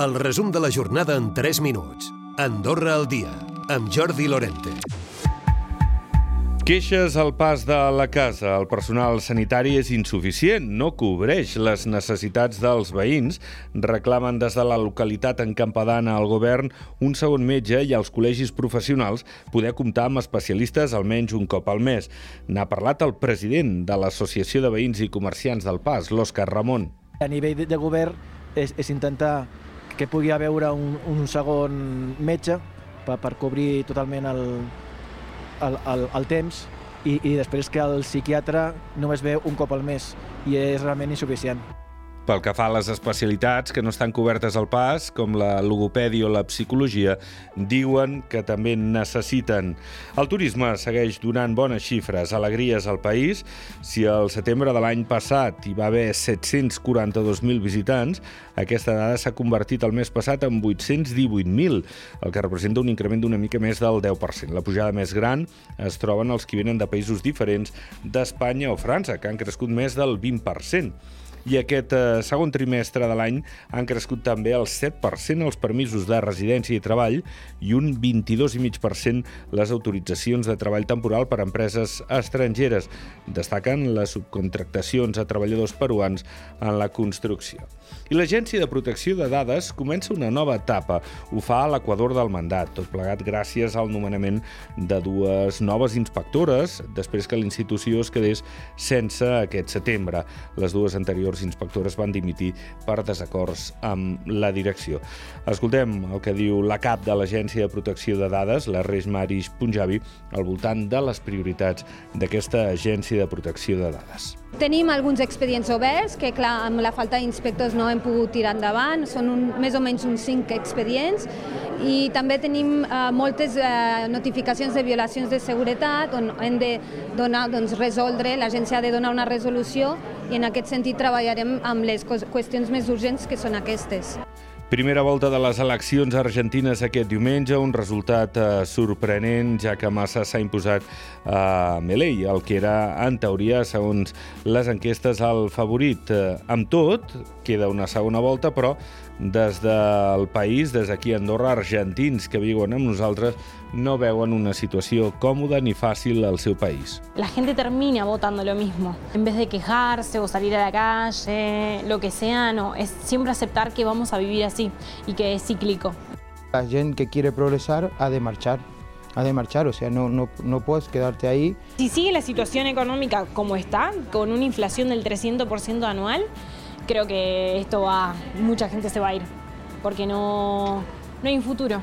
El resum de la jornada en 3 minuts. Andorra al dia, amb Jordi Lorente. Queixes al pas de la casa. El personal sanitari és insuficient, no cobreix les necessitats dels veïns. Reclamen des de la localitat en Campadana al govern un segon metge i als col·legis professionals poder comptar amb especialistes almenys un cop al mes. N'ha parlat el president de l'Associació de Veïns i Comerciants del Pas, l'Òscar Ramon. A nivell de, de govern és, és intentar que pugui haver un, un segon metge per, per cobrir totalment el, el, el, el temps i, i després que el psiquiatre només ve un cop al mes i és realment insuficient. Pel que fa a les especialitats que no estan cobertes al pas, com la logopèdia o la psicologia, diuen que també necessiten. El turisme segueix donant bones xifres, alegries al país. Si al setembre de l'any passat hi va haver 742.000 visitants, aquesta dada s'ha convertit el mes passat en 818.000, el que representa un increment d'una mica més del 10%. La pujada més gran es troben els que venen de països diferents d'Espanya o França, que han crescut més del 20% i aquest eh, segon trimestre de l'any han crescut també el 7% els permisos de residència i treball i un 22,5% les autoritzacions de treball temporal per a empreses estrangeres. Destaquen les subcontractacions a treballadors peruans en la construcció. I l'Agència de Protecció de Dades comença una nova etapa. Ho fa a l'equador del mandat, tot plegat gràcies al nomenament de dues noves inspectores després que la institució es quedés sense aquest setembre. Les dues anteriors anteriors inspectores van dimitir per desacords amb la direcció. Escoltem el que diu la cap de l'Agència de Protecció de Dades, la Reis Marish Punjabi, al voltant de les prioritats d'aquesta Agència de Protecció de Dades. Tenim alguns expedients oberts que, clar, amb la falta d'inspectors no hem pogut tirar endavant. Són un, més o menys uns cinc expedients i també tenim eh, moltes eh, notificacions de violacions de seguretat on hem de donar, doncs, resoldre, l'agència ha de donar una resolució i en aquest sentit treballarem amb les qüestions més urgents que són aquestes. Primera volta de les eleccions argentines aquest diumenge, un resultat eh, sorprenent, ja que Massa s'ha imposat a eh, Melei, el que era, en teoria, segons les enquestes, el favorit. Eh, amb tot, queda una segona volta, però des del país, des d'aquí a Andorra, argentins que viuen amb nosaltres no veuen una situació còmoda ni fàcil al seu país. La gente termina votando lo mismo. En vez de quejarse o salir a la calle, lo que sea, no. Es siempre aceptar que vamos a vivir así y que es cíclico. La gente que quiere progresar ha de marchar ha de marchar, o sea, no, no, no puedes quedarte ahí. Si sigue la situación económica como está, con una inflación del 300% anual, creo que esto va, mucha gente se va a ir, porque no, no hay un futuro.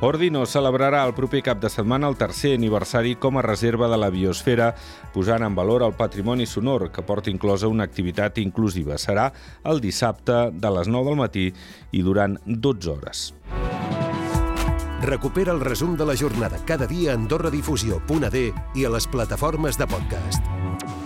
Ordino celebrarà el proper cap de setmana el tercer aniversari com a reserva de la biosfera, posant en valor el patrimoni sonor, que porta inclosa una activitat inclusiva. Serà el dissabte de les 9 del matí i durant 12 hores. Recupera el resum de la jornada cada dia a AndorraDifusió.d i a les plataformes de podcast.